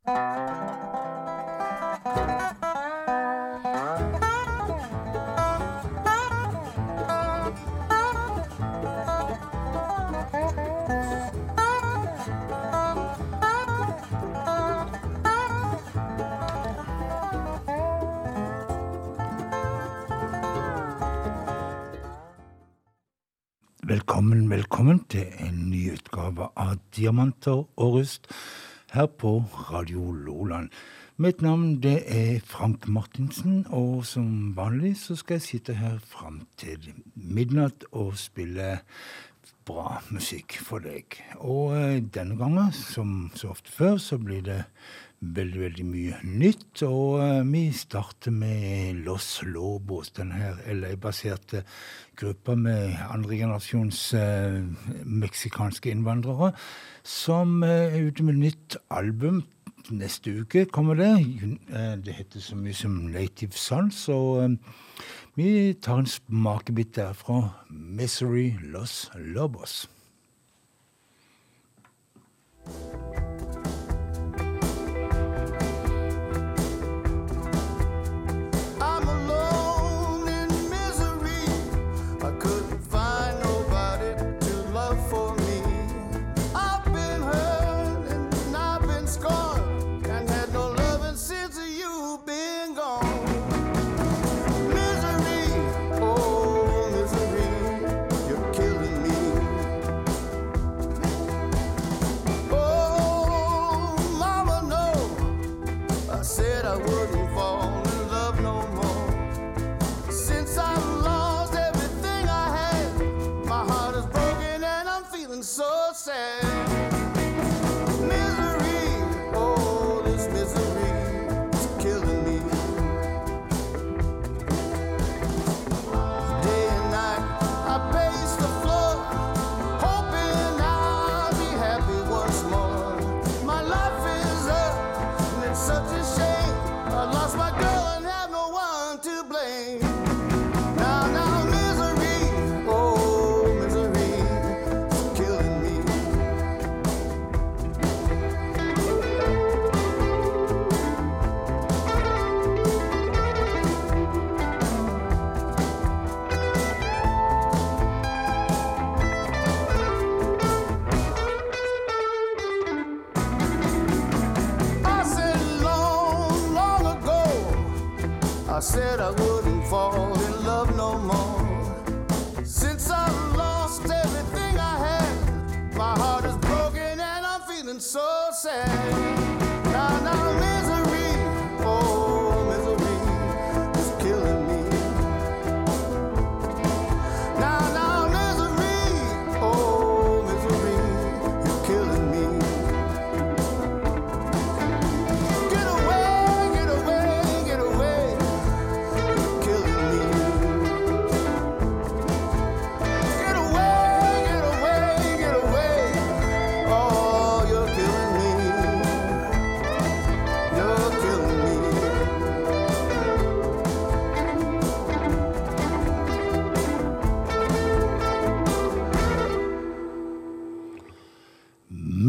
Velkommen, velkommen til en ny utgave av Diamanter og rust her på Radio Loland. Mitt navn det er Frank Martinsen, og som vanlig så skal jeg sitte her fram til midnatt og spille bra musikk for deg. Og eh, denne gangen, som så ofte før, så blir det veldig, veldig mye nytt. Og uh, vi starter med Los Lobos, den her LA-baserte gruppa med andregenerasjons uh, meksikanske innvandrere, som uh, er ute med nytt album. Neste uke kommer det. Det heter så mye som Native Sons. Og vi tar en smakebit derfra. Misery Los Lobos.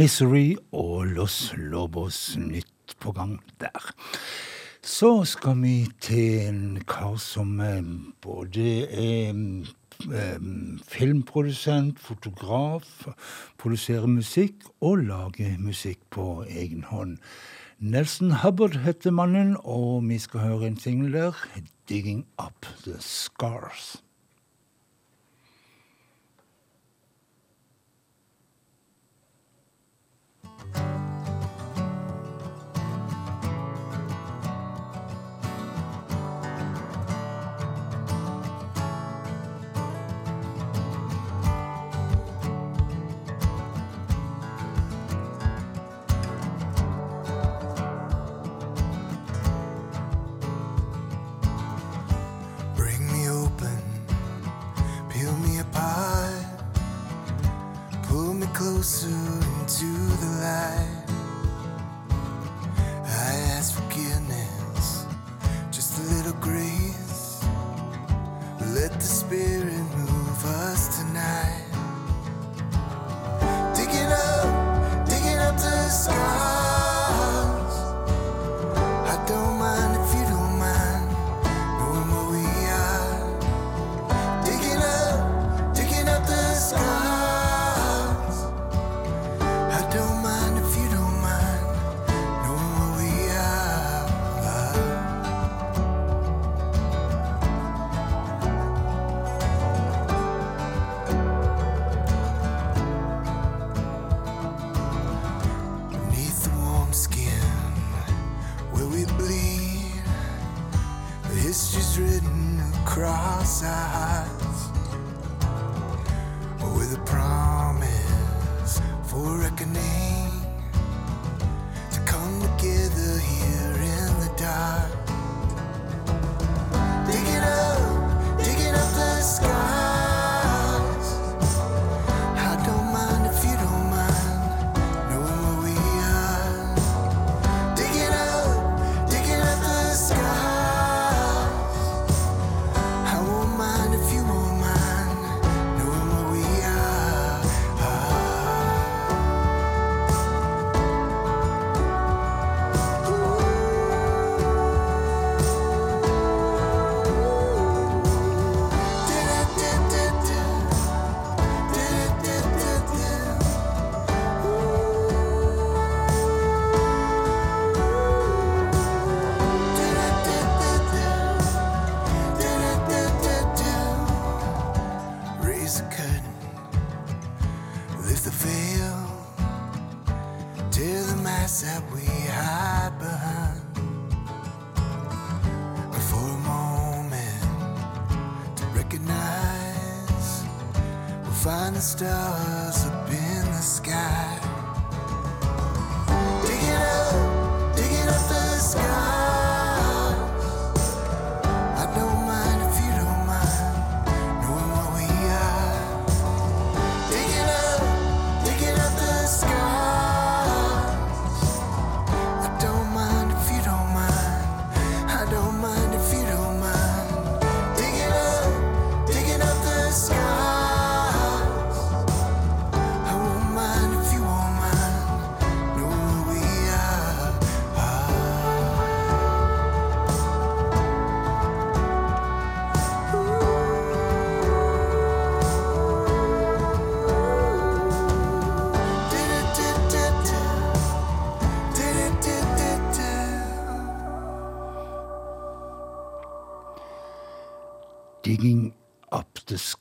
Misery og Los Lobos nytt på gang der. Så skal vi til en kar som eh, både er eh, filmprodusent, fotograf, produserer musikk og lager musikk på egen hånd. Nelson Hubbard heter mannen, og vi skal høre en singel der, 'Digging Up The Scars'. Música closer into the light. sides with a promise for reckoning to come together here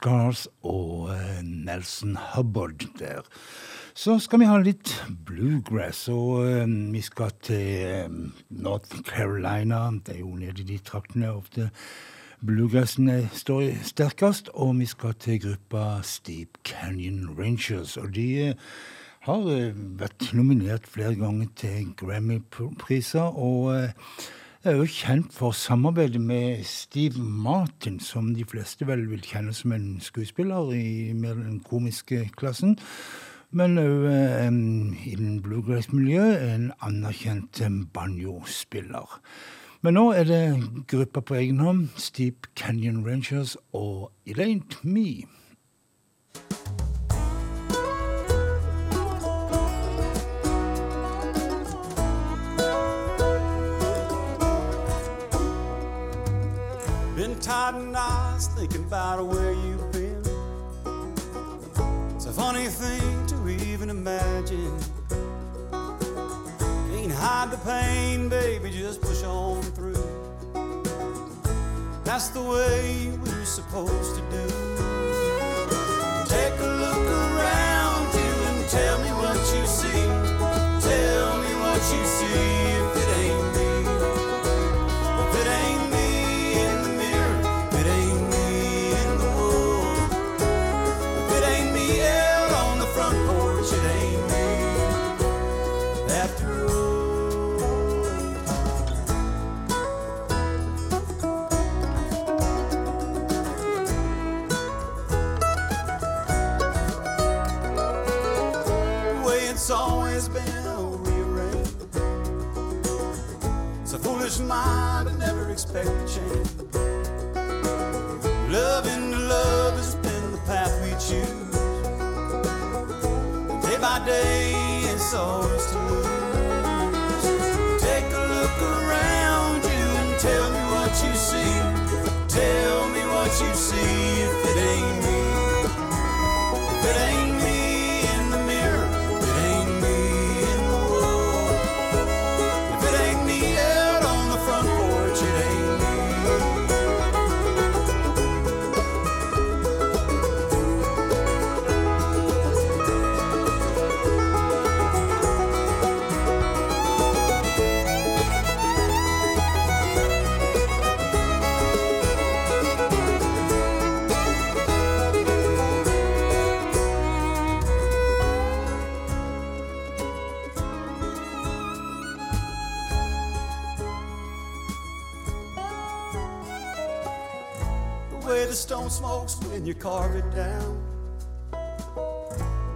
Scars og eh, Nelson Hubbard der. Så skal vi ha litt bluegrass, og um, vi skal til um, North Carolina. Det er jo nede i de traktene ofte bluegrassen står sterkest. Og vi skal til gruppa Steep Canyon Rangers. Og de har vært nominert flere ganger til Grammy-priser. og er jo kjent for samarbeidet med Steve Martin, som de fleste vel vil kjenne som en skuespiller i mer den komiske klassen. Men òg eh, i den bluegrass-miljøet en anerkjent banjospiller. Men nå er det gruppa på egen hånd, Steep Canyon Rangers og It Ain't Me. In knots thinking about where you've been. It's a funny thing to even imagine. Can't hide the pain, baby, just push on through. That's the way we're supposed to do. Smokes when you carve it down.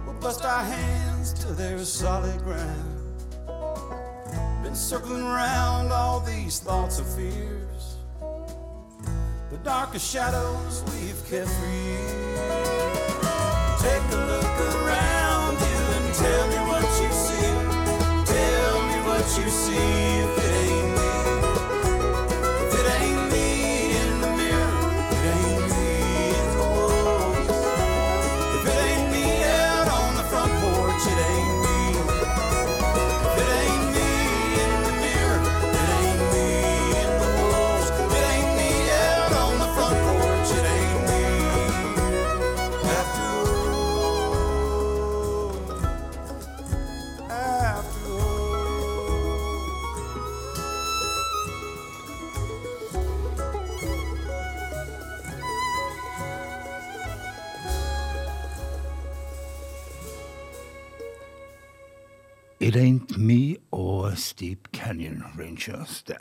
We'll bust our hands till there's solid ground. Been circling around all these thoughts and fears. The darkest shadows we've kept for years. Take a look around you and tell me what you see. Tell me what you see Canyon der.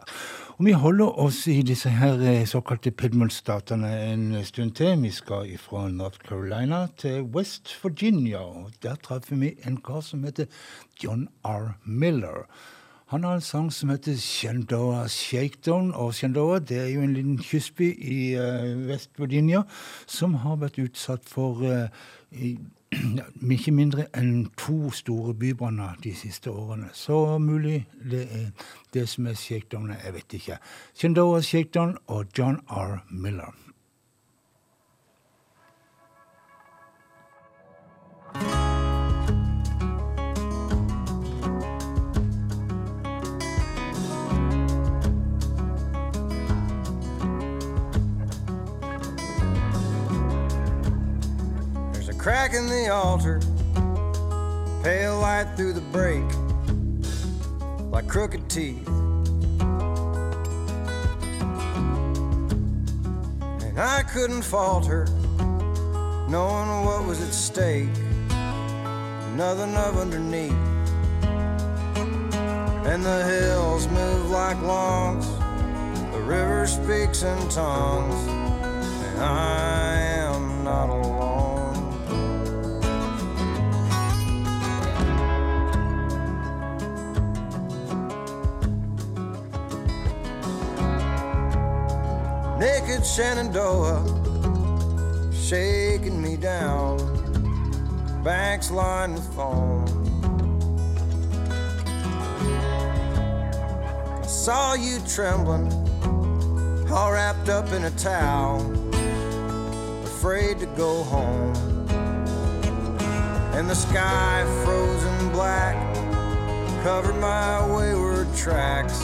Og vi holder oss i disse her eh, såkalte Pidmont-statene en stund til. Vi skal fra North Carolina til West Virginia, og der treffer vi en kar som heter John R. Miller. Han har en sang som heter Shenandoah Shakedown, og Shenandoah det er jo en liten kystby i uh, West Virginia som har vært utsatt for uh, ikke mindre enn to store bybranner de siste årene. Så mulig det er det som er shakedownet, jeg vet ikke. Shenandoah Shakedown og John R. Miller. There's crack in the altar, pale light through the break, like crooked teeth. And I couldn't falter, knowing what was at stake, nothing of underneath. And the hills move like logs, the river speaks in tongues, and I Naked Shenandoah shaking me down, banks lined with foam. I saw you trembling, all wrapped up in a towel, afraid to go home. And the sky frozen black covered my wayward tracks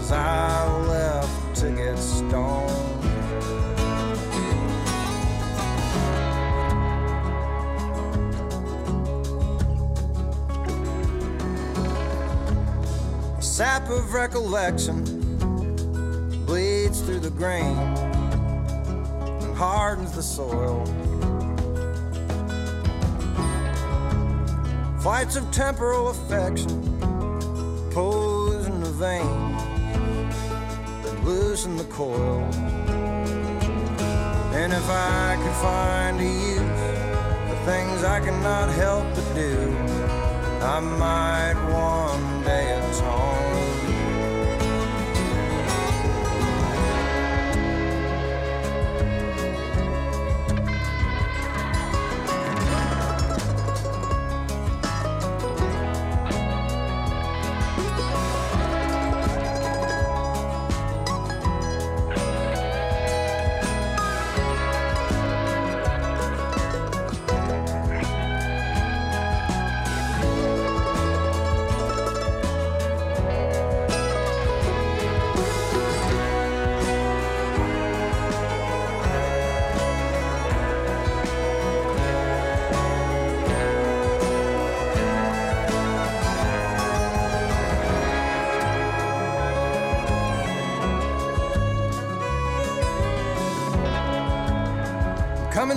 as I left to sap of recollection bleeds through the grain and hardens the soil. Flights of temporal affection pose in the vein loosen the coil. And if I could find a use for things I cannot help but do, I might one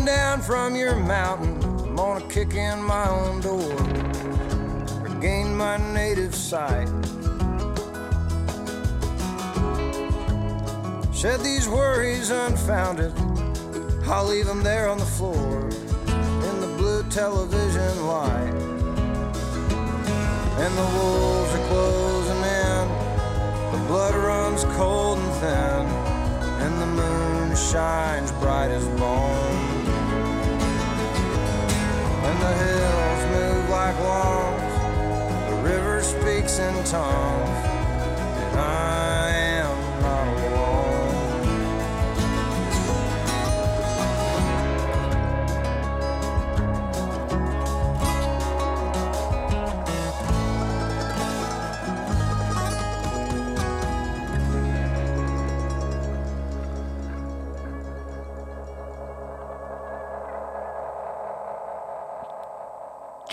down from your mountain, I'm gonna kick in my own door, regain my native sight. Shed these worries unfounded, I'll leave them there on the floor in the blue television light. And the wolves are closing in, the blood runs cold and thin, and the moon shines bright as bone. The hills move like lawns, the river speaks in tongues, and I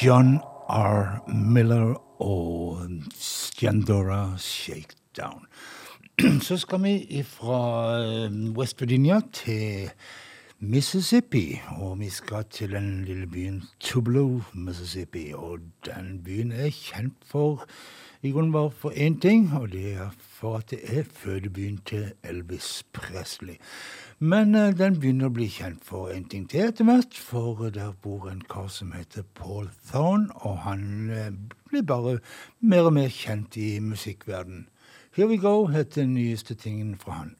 John R. Miller og Stjandora Shakedown. Så skal vi fra West Virginia til Mississippi, og vi skal til den lille byen Tublo, Mississippi. Og den byen er kjent for i grunnen bare for én ting, og det er for at det er fødebyen til Elvis Presley. Men eh, den begynner å bli kjent for en ting til etter hvert, for der bor en kar som heter Paul Thorne, og han eh, blir bare mer og mer kjent i musikkverden. Here We Go heter den nyeste tingen fra han.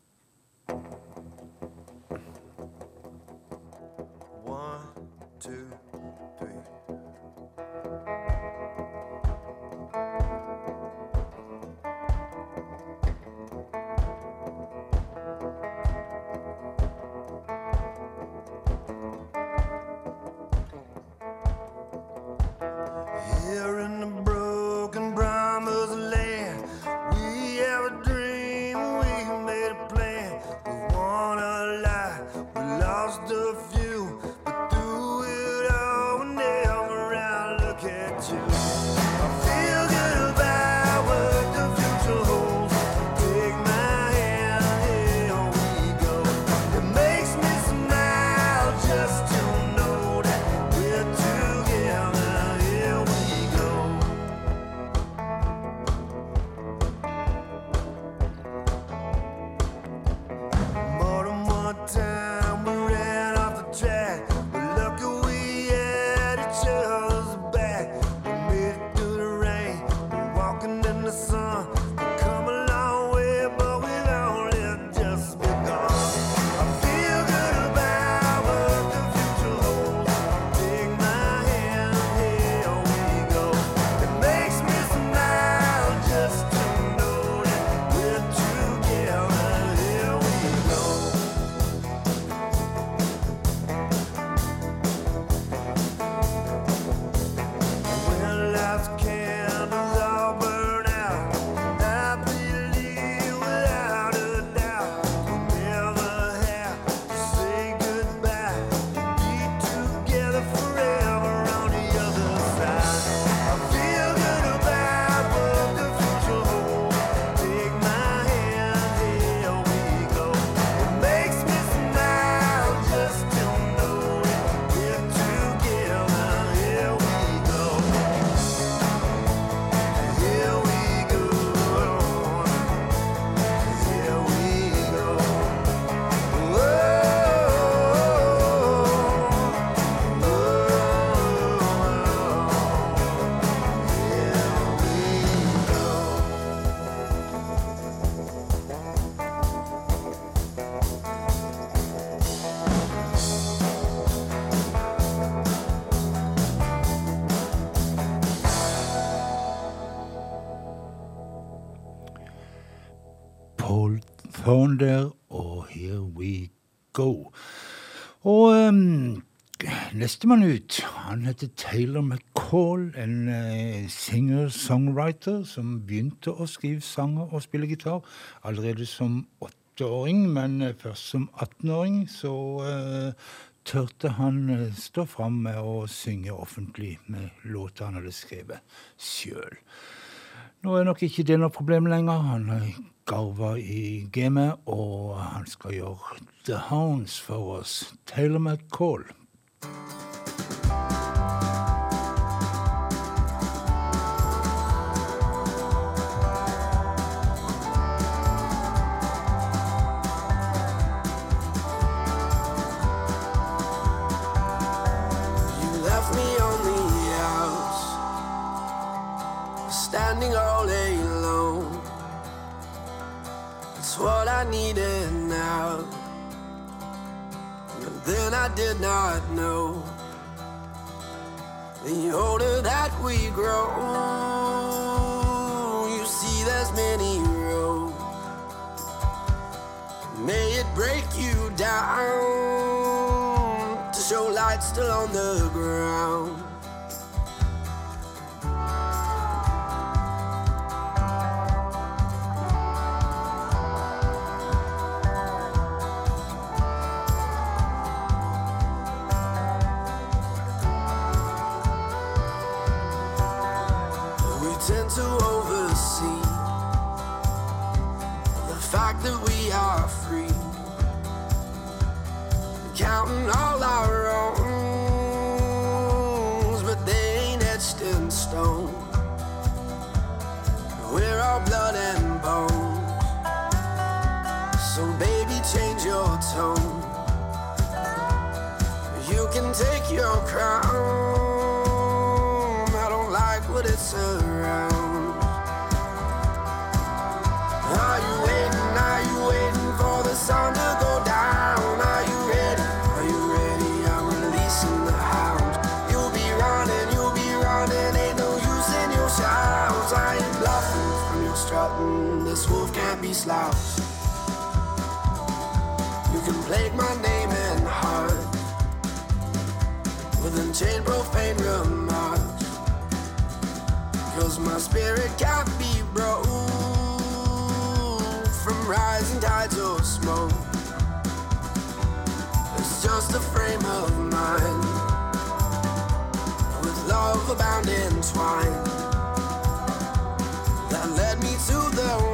Thorne der, og Here We Go. Og um, nestemann ut, han heter Taylor McCall, en uh, singer-songwriter som begynte å skrive sanger og spille gitar allerede som åtteåring, men eh, først som 18-åring så uh, tørte han eh, stå fram med å synge offentlig med låter han hadde skrevet sjøl. Nå er nok ikke det noe problem lenger. Han garva i gamet, og han skal gjøre The Hounds for oss. Taylor McCall. I needed now. But then I did not know. The older that we grow, you see there's many roads. May it break you down to show light still on the ground. Your crown. I don't like what it's around. Are you waiting? Are you waiting for the sun to go down? Are you ready? Are you ready? I'm releasing the hound. You'll be running, you'll be running. Ain't no use in your shouts. I ain't bluffing from your strutting. This wolf can't be slouched. You can plague my name unchained profane remarks. Cause my spirit can't be broke from rising tides or smoke. It's just a frame of mind with love abound entwined that led me to the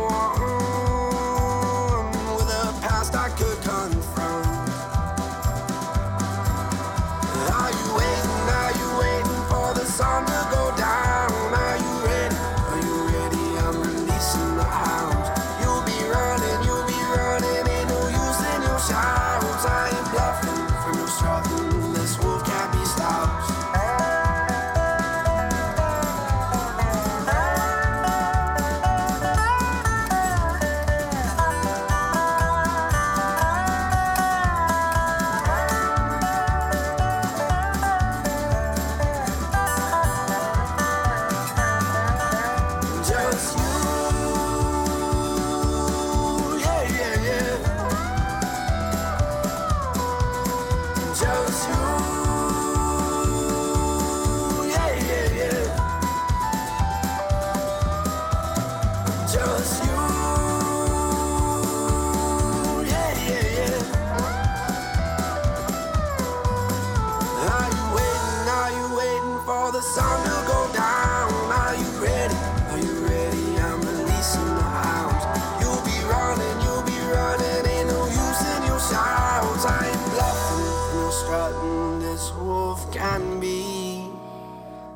can be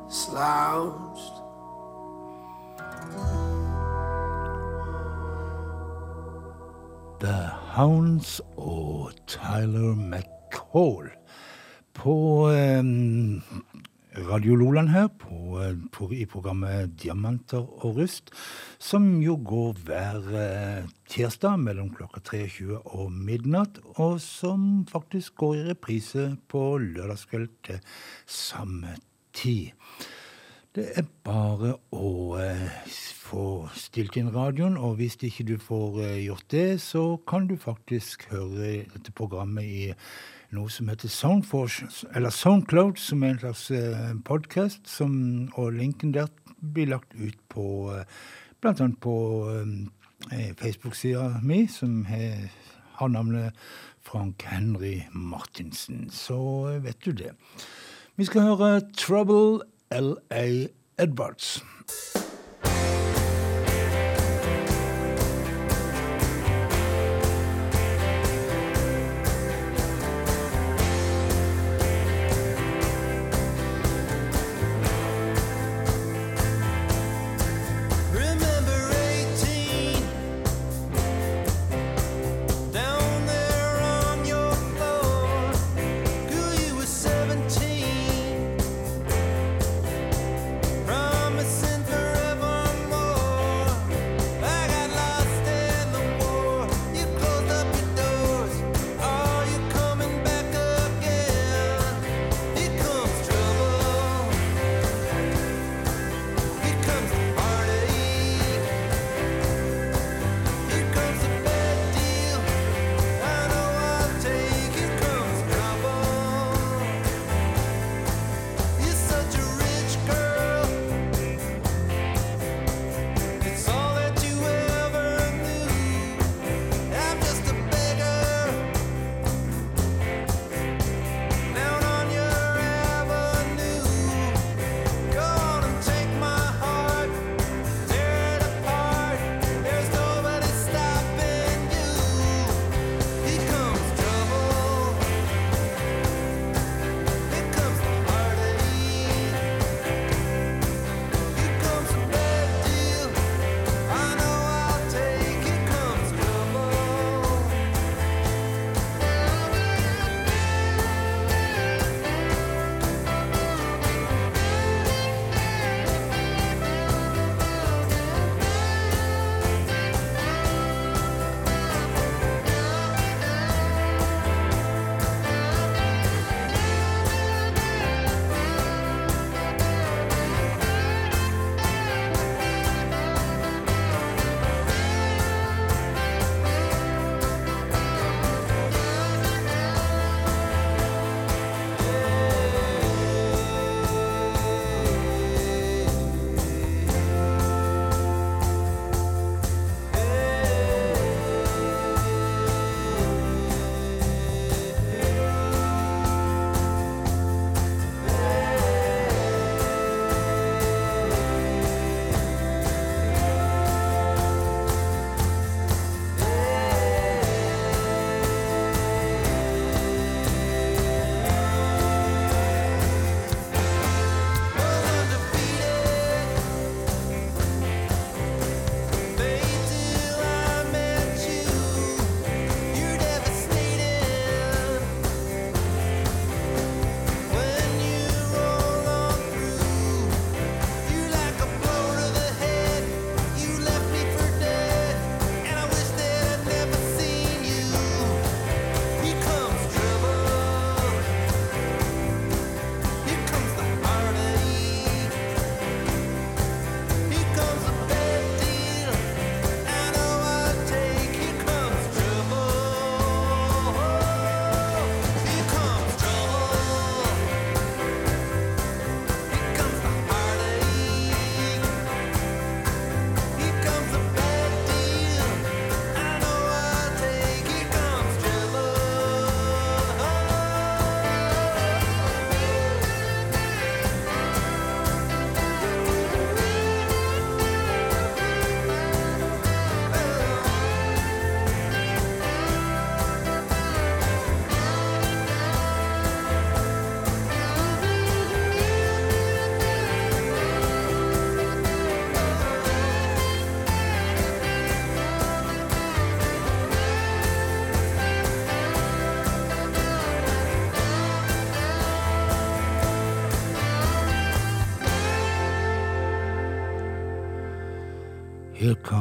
slouched. The Hounds og Tyler McCall på eh, Radio Loland her på, på, i programmet Diamanter og rust, som jo går hver eh, tirsdag mellom klokka 23 og midnatt, og som faktisk går i reprise på lørdagskveld til samme tid. Det er bare å eh, få stilt inn radioen, og hvis ikke du får eh, gjort det, så kan du faktisk høre dette programmet i noe som heter Soundforce, eller Soundcloud, som er en slags eh, podkast, og linken der blir lagt ut på bl.a. blant annet på eh, Facebook-sida mi, som he, har navnet Frank Henry Martinsen. Så eh, vet du det. Vi skal høre Trouble L.A. Edwards.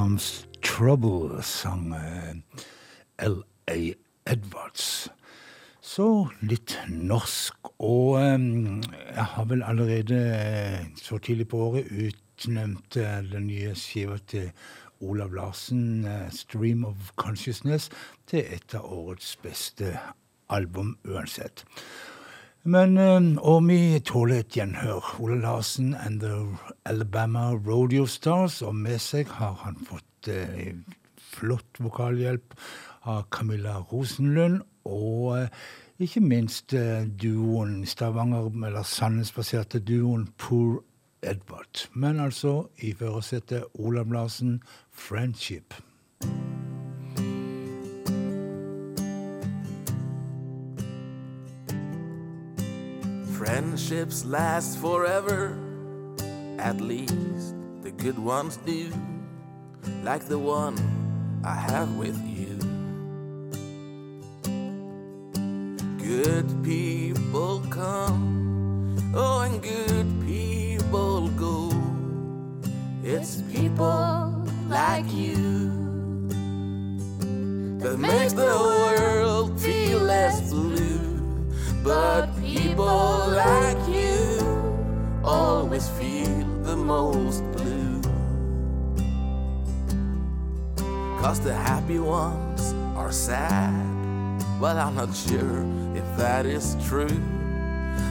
Here Trouble, sang L.A. Edwards. Så litt norsk. Og jeg har vel allerede eh, så tidlig på året utnevnt eh, den nye skiva til Olav Larsen, eh, 'Stream of Consciousness', til et av årets beste album uansett. Men, eh, og vi tåler et gjenhør. Ole Larsen and the Alabama Rodeo Stars, og med seg har han fått eh, flott vokalhjelp av Camilla Rosenlund, og eh, ikke minst eh, duoen Stavanger, eller Sandnes-baserte duoen Poor Edward. Men altså i førersetet Olav Larsen, 'Friendship'. Friendships last forever, at least the good ones do, like the one I have with you. Good people come, oh, and good people go. It's people like you that makes the world feel less blue. But people like you always feel the most blue. Cause the happy ones are sad. Well, I'm not sure if that is true,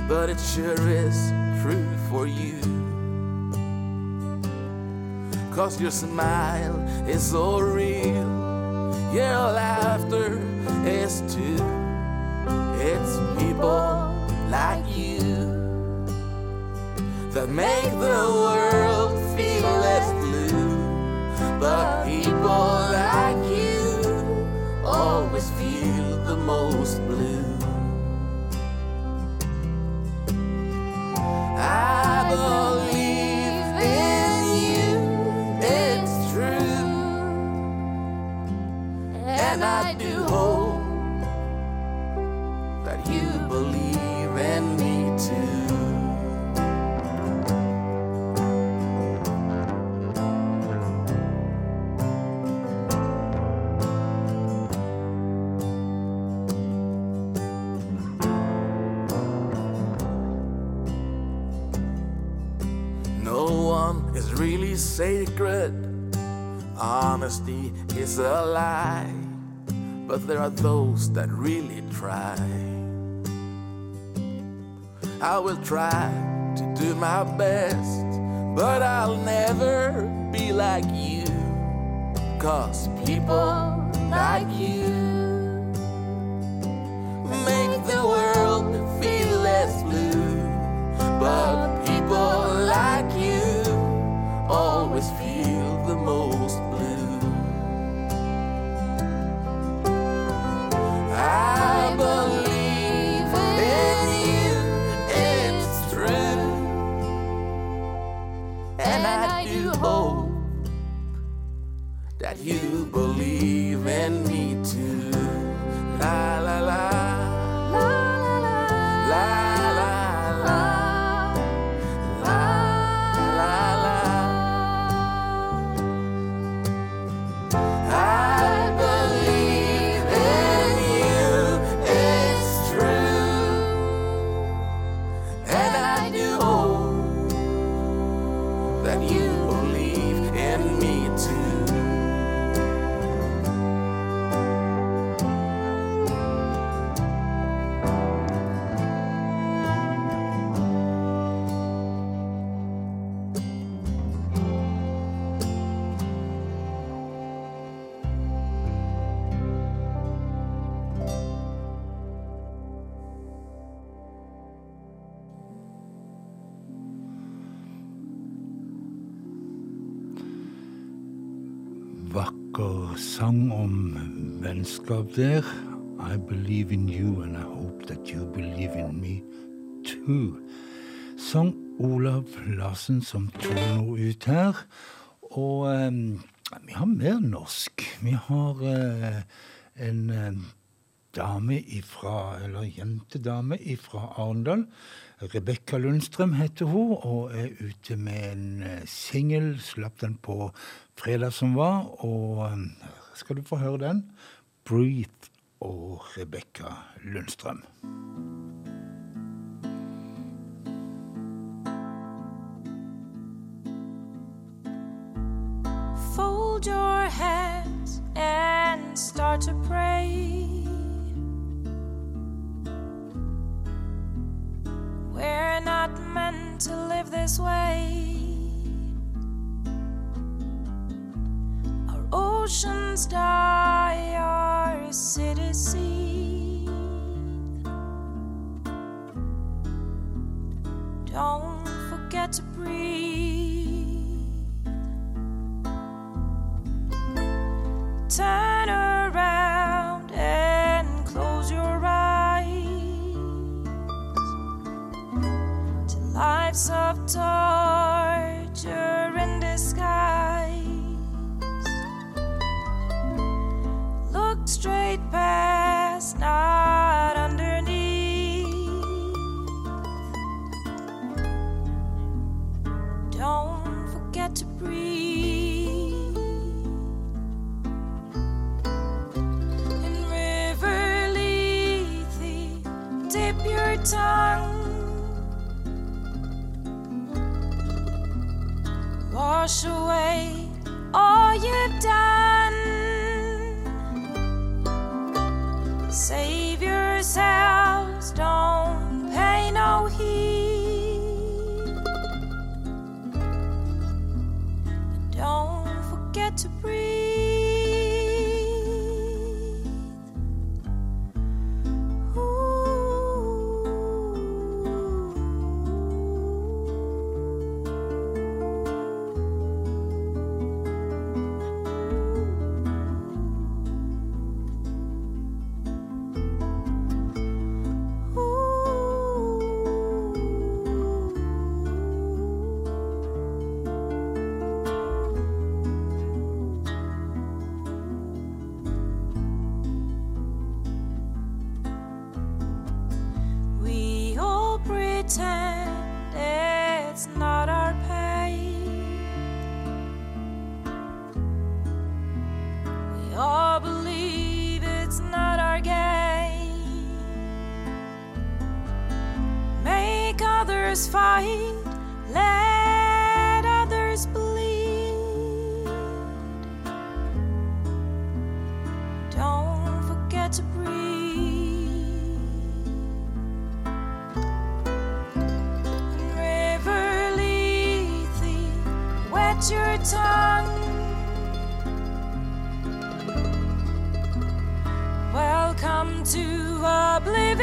but it sure is true for you. Cause your smile is so real, your laughter is too. It's people like you that make the world feel less blue. But people like you always feel the most blue. I believe in you, it's true. And I do hope sacred. Honesty is a lie. But there are those that really try. I will try to do my best, but I'll never be like you. Cause people like you sang om vennskap der. I believe in you and I hope that you believe in me too. Sang Olav Larsen som toner ut her. Og eh, vi har mer norsk. Vi har eh, en eh, dame ifra, eller jentedame fra Arendal. Rebekka Lundstrøm heter hun, og er ute med en eh, singel. Slapp den på fredag som var, og eh, her skal du få høre den. 'Breathe' og Rebekka Lundstrøm. Fold your hands and start to pray. We're not meant to live this way. Oceans die, our cities seethe. Don't forget to breathe. Turn around and close your eyes to lives of torture in disguise. Past, not underneath. Don't forget to breathe. In River Lethe, dip your tongue. Wash away Welcome to oblivion.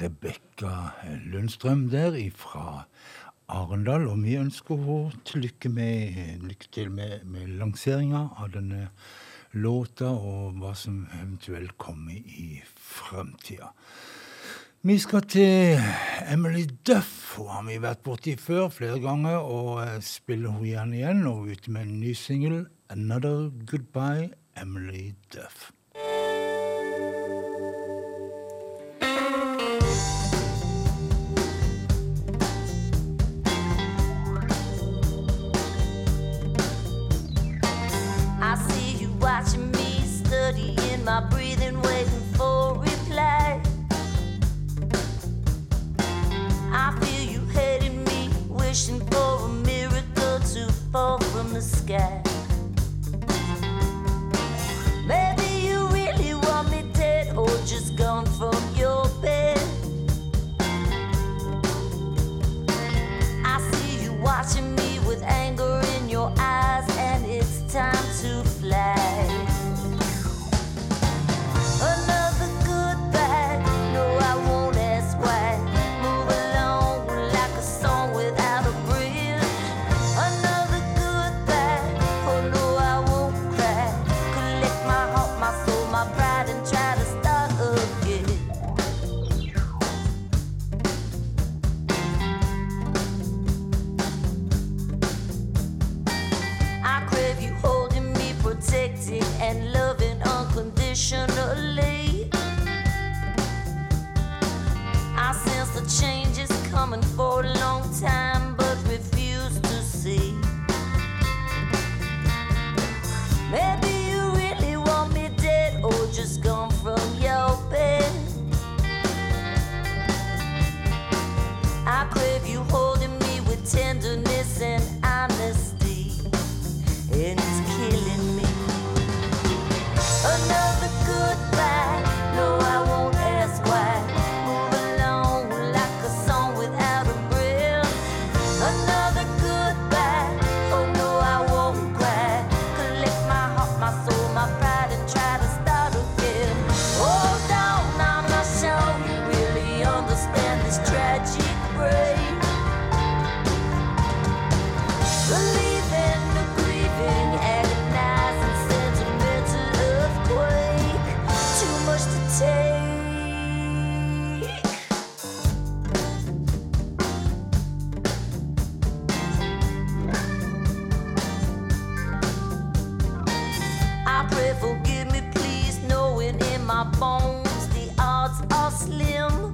Rebekka Lundstrøm der fra Arendal. Og vi ønsker henne lykke, lykke, til med, med lanseringa av denne låta, og hva som eventuelt kommer i framtida. Vi skal til Emily Duff. Hun har vi vært borti før flere ganger, og eh, spiller hun gjerne igjen. Og ute med en ny singel, 'Another Goodbye', Emily Duff. sky. or slim.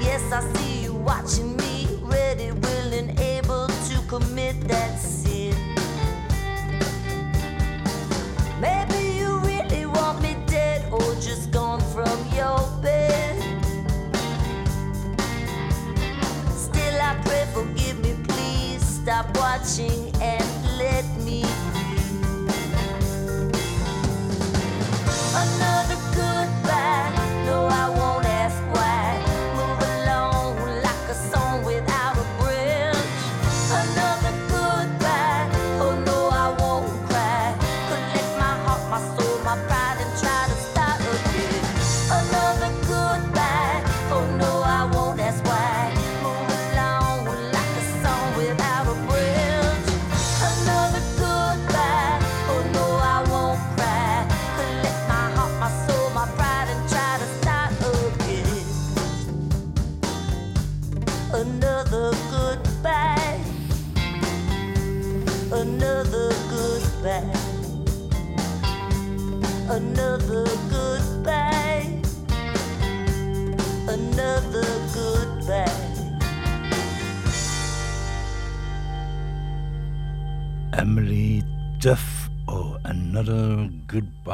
Yes, I see you watching me, ready, willing, able to commit that sin. Maybe you really want me dead or just gone from your bed. Still, I pray, forgive me, please. Stop watching.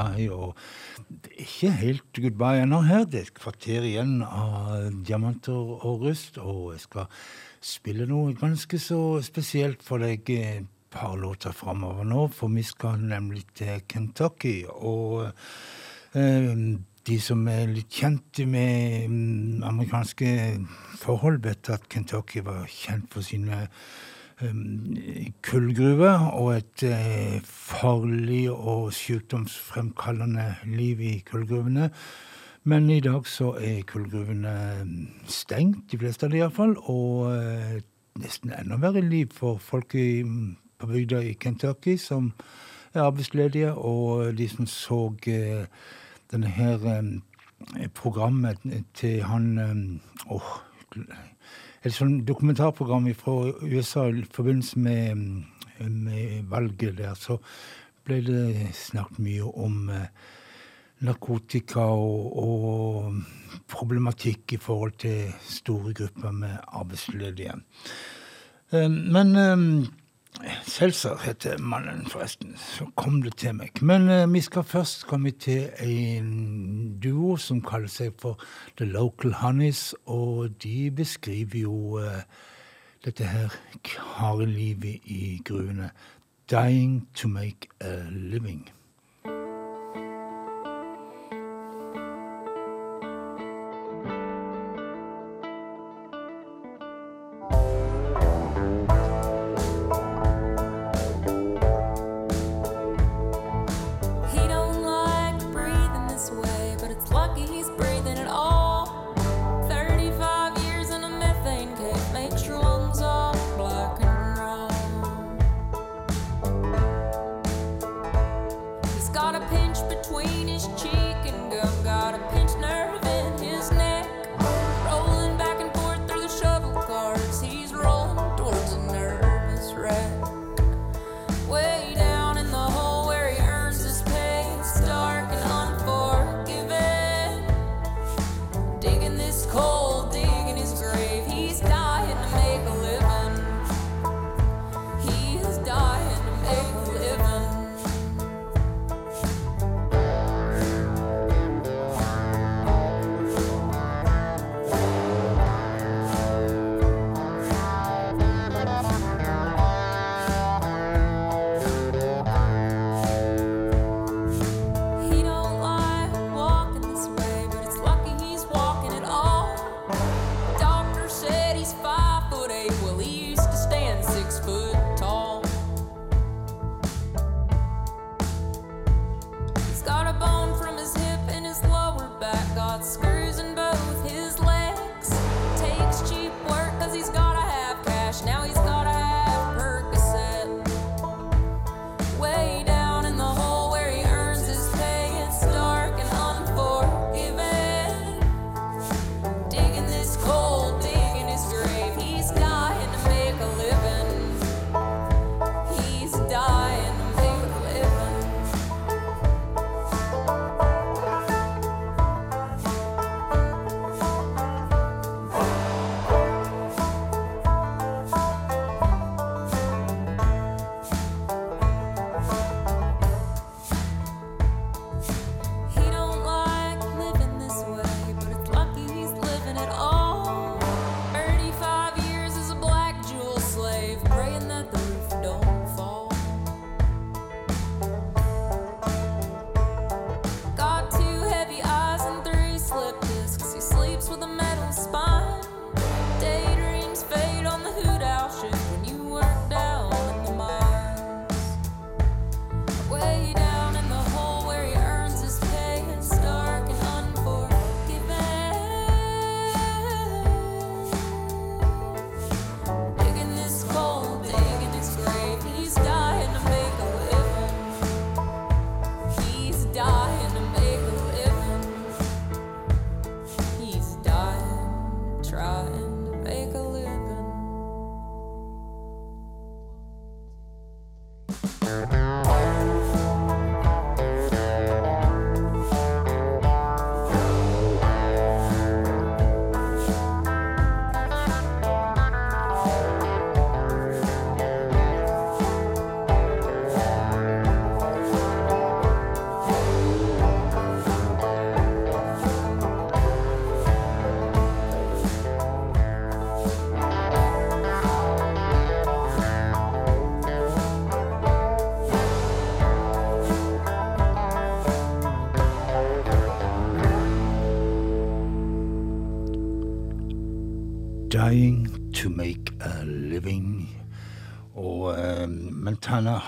goodbye. Og det er ikke helt goodbye ennå her. Det er et kvarter igjen av diamanter og rust. Og jeg skal spille noe ganske så spesielt for deg et par låter framover nå, for vi skal nemlig til Kentucky. og... Eh, de som er litt kjent med mm, amerikanske forhold, vet at Kentucky var kjent for sine kullgruve og et øh, farlig og sykdomsfremkallende liv i kullgruvene. Men i dag så er kullgruvene stengt, de fleste av dem iallfall. Og øh, nesten enda verre liv for folk i, mm, på bygda i Kentucky som er arbeidsledige, og øh, de som så denne her programmet til han Åh, oh, et sånt dokumentarprogram fra USA i forbindelse med, mm, med, valget der, så ble det snakket mye om eh, narkotika og, og, problematikk i forhold til store grupper med arbeidsledige. Eh, men eh, Seltzer heter mannen, forresten. Så kom det til meg. Men eh, vi skal først komme til en duo som kaller seg for The Local Honeys, og de beskriver jo eh, dette her harde livet i gruene Dying to make a living.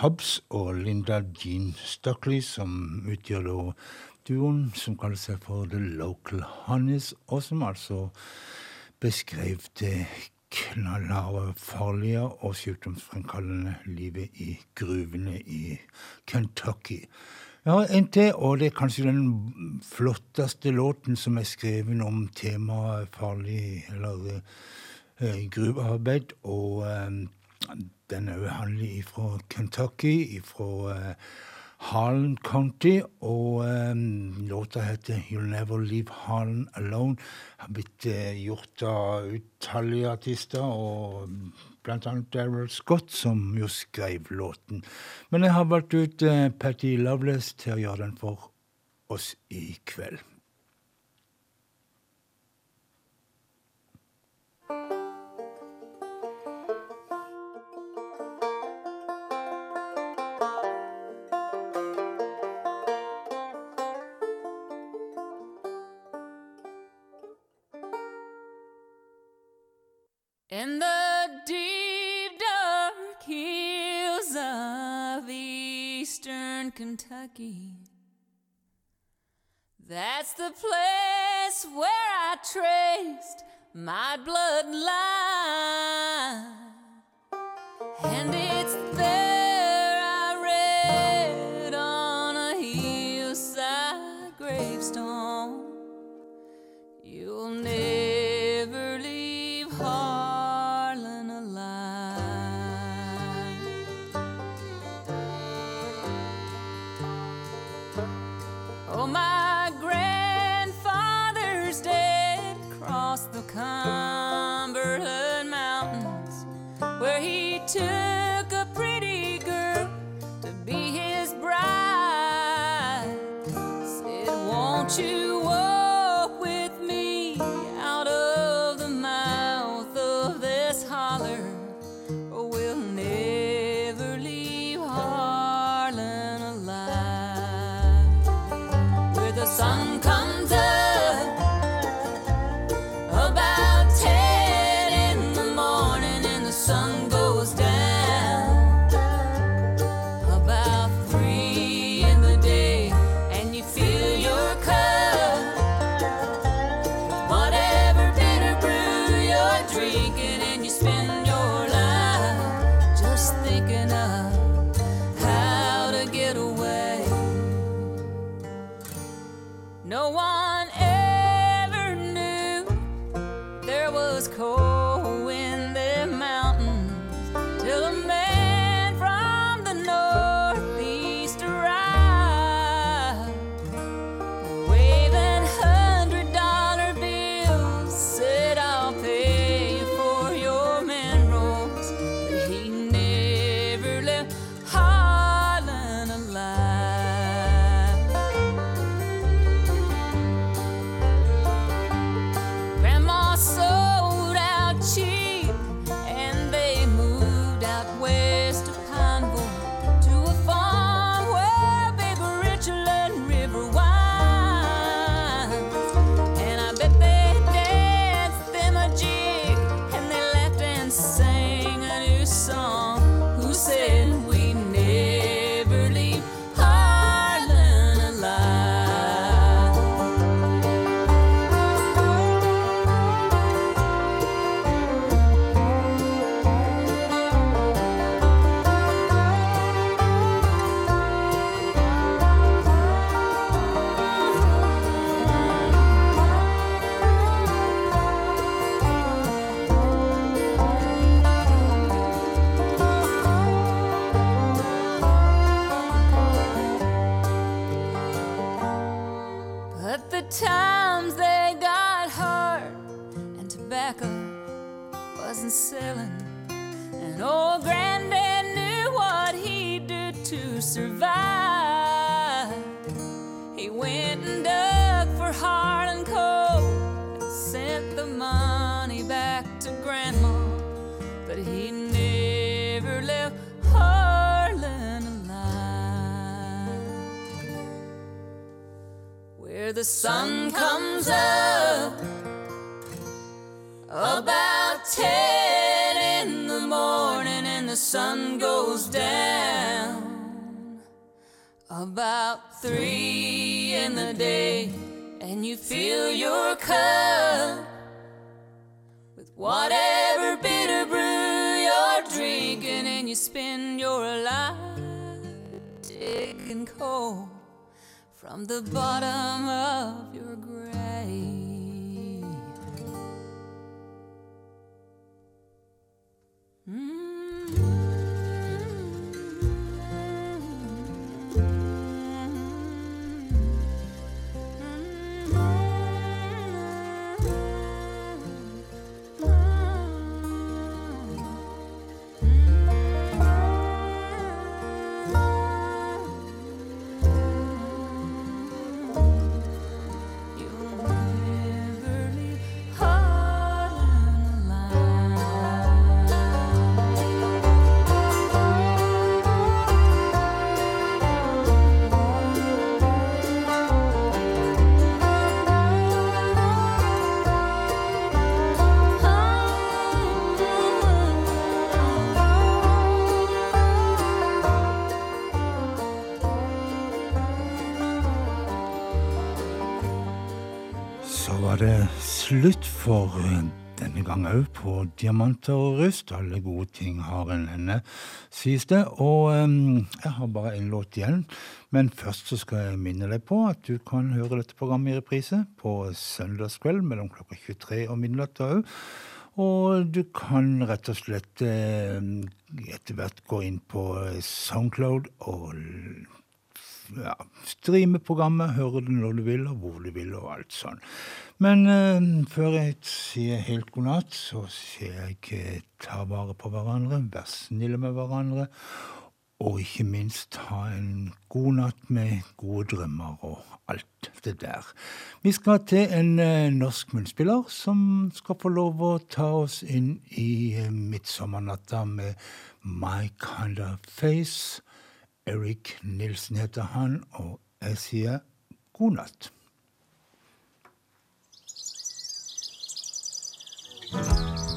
Hobbs og Linda Jean Stockley, som utgjør da duoen som kaller seg for The Local Honeys, og som altså beskrev det knallharde, farlige og sykdomsfremkallende livet i gruvene i Kentucky. Ja, en til, og det er kanskje den flotteste låten som er skrevet om temaet farlig eller eh, gruvearbeid. Og eh, den jo handler fra Kentucky, fra eh, Harlan County, og um, låta heter You'll Never Leave Harlan Alone. Har blitt uh, gjort av utallige artister, og annet Daryl Scott, som jo skrev låten. Men jeg har valgt ut uh, Patty Loveless til å gjøre den for oss i kveld. Kentucky, that's the place where I traced my bloodline. Times they got hard and tobacco wasn't selling. And old granddad knew what he'd do to survive. He went and dug for Harlan coal the sun comes up about ten in the morning and the sun goes down. About three in the day, and you fill your cup with whatever bitter brew you're drinking, and you spend your life taking coal from the bottom of your grave. You'll var det slutt for eh, denne gang òg på Diamanter og rust. Alle gode ting har en ende, sies det. Og um, jeg har bare en låt igjen. Men først så skal jeg minne deg på at du kan høre dette programmet i reprise på søndagskveld mellom klokka 23 og midnatt òg. Og du kan rett og slett eh, etter hvert gå inn på Soundcloud og ja, streame programmet, høre det når du vil, og hvor du vil, og alt sånn. Men eh, før jeg sier helt god natt, så sier jeg ta vare på hverandre, vær snille med hverandre, og ikke minst ha en god natt med gode drømmer og alt det der. Vi skal til en eh, norsk munnspiller som skal få lov å ta oss inn i eh, midtsommernatta med My Kind of Face. Erik Nilsen heter han, og jeg sier god natt. Frekvensene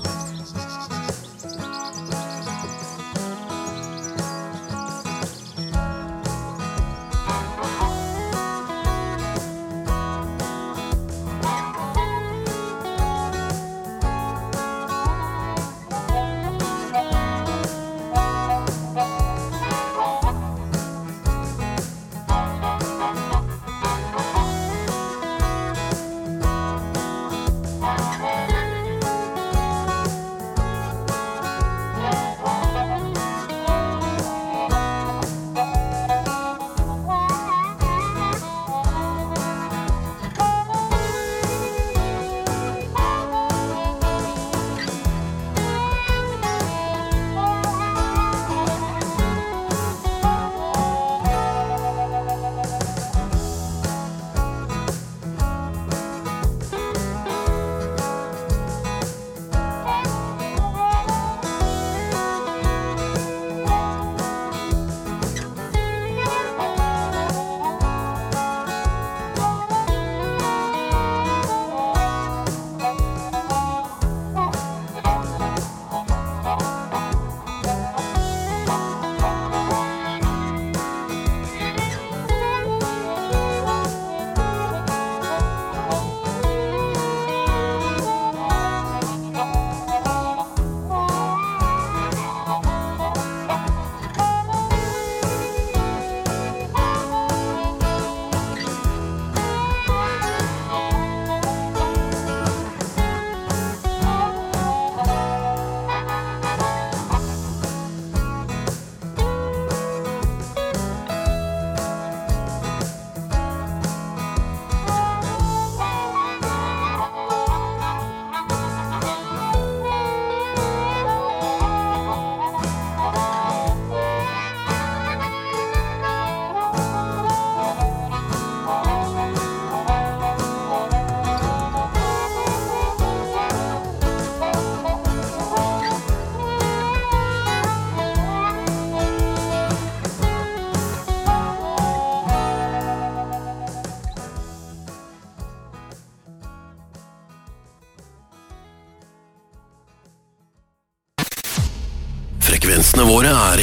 våre er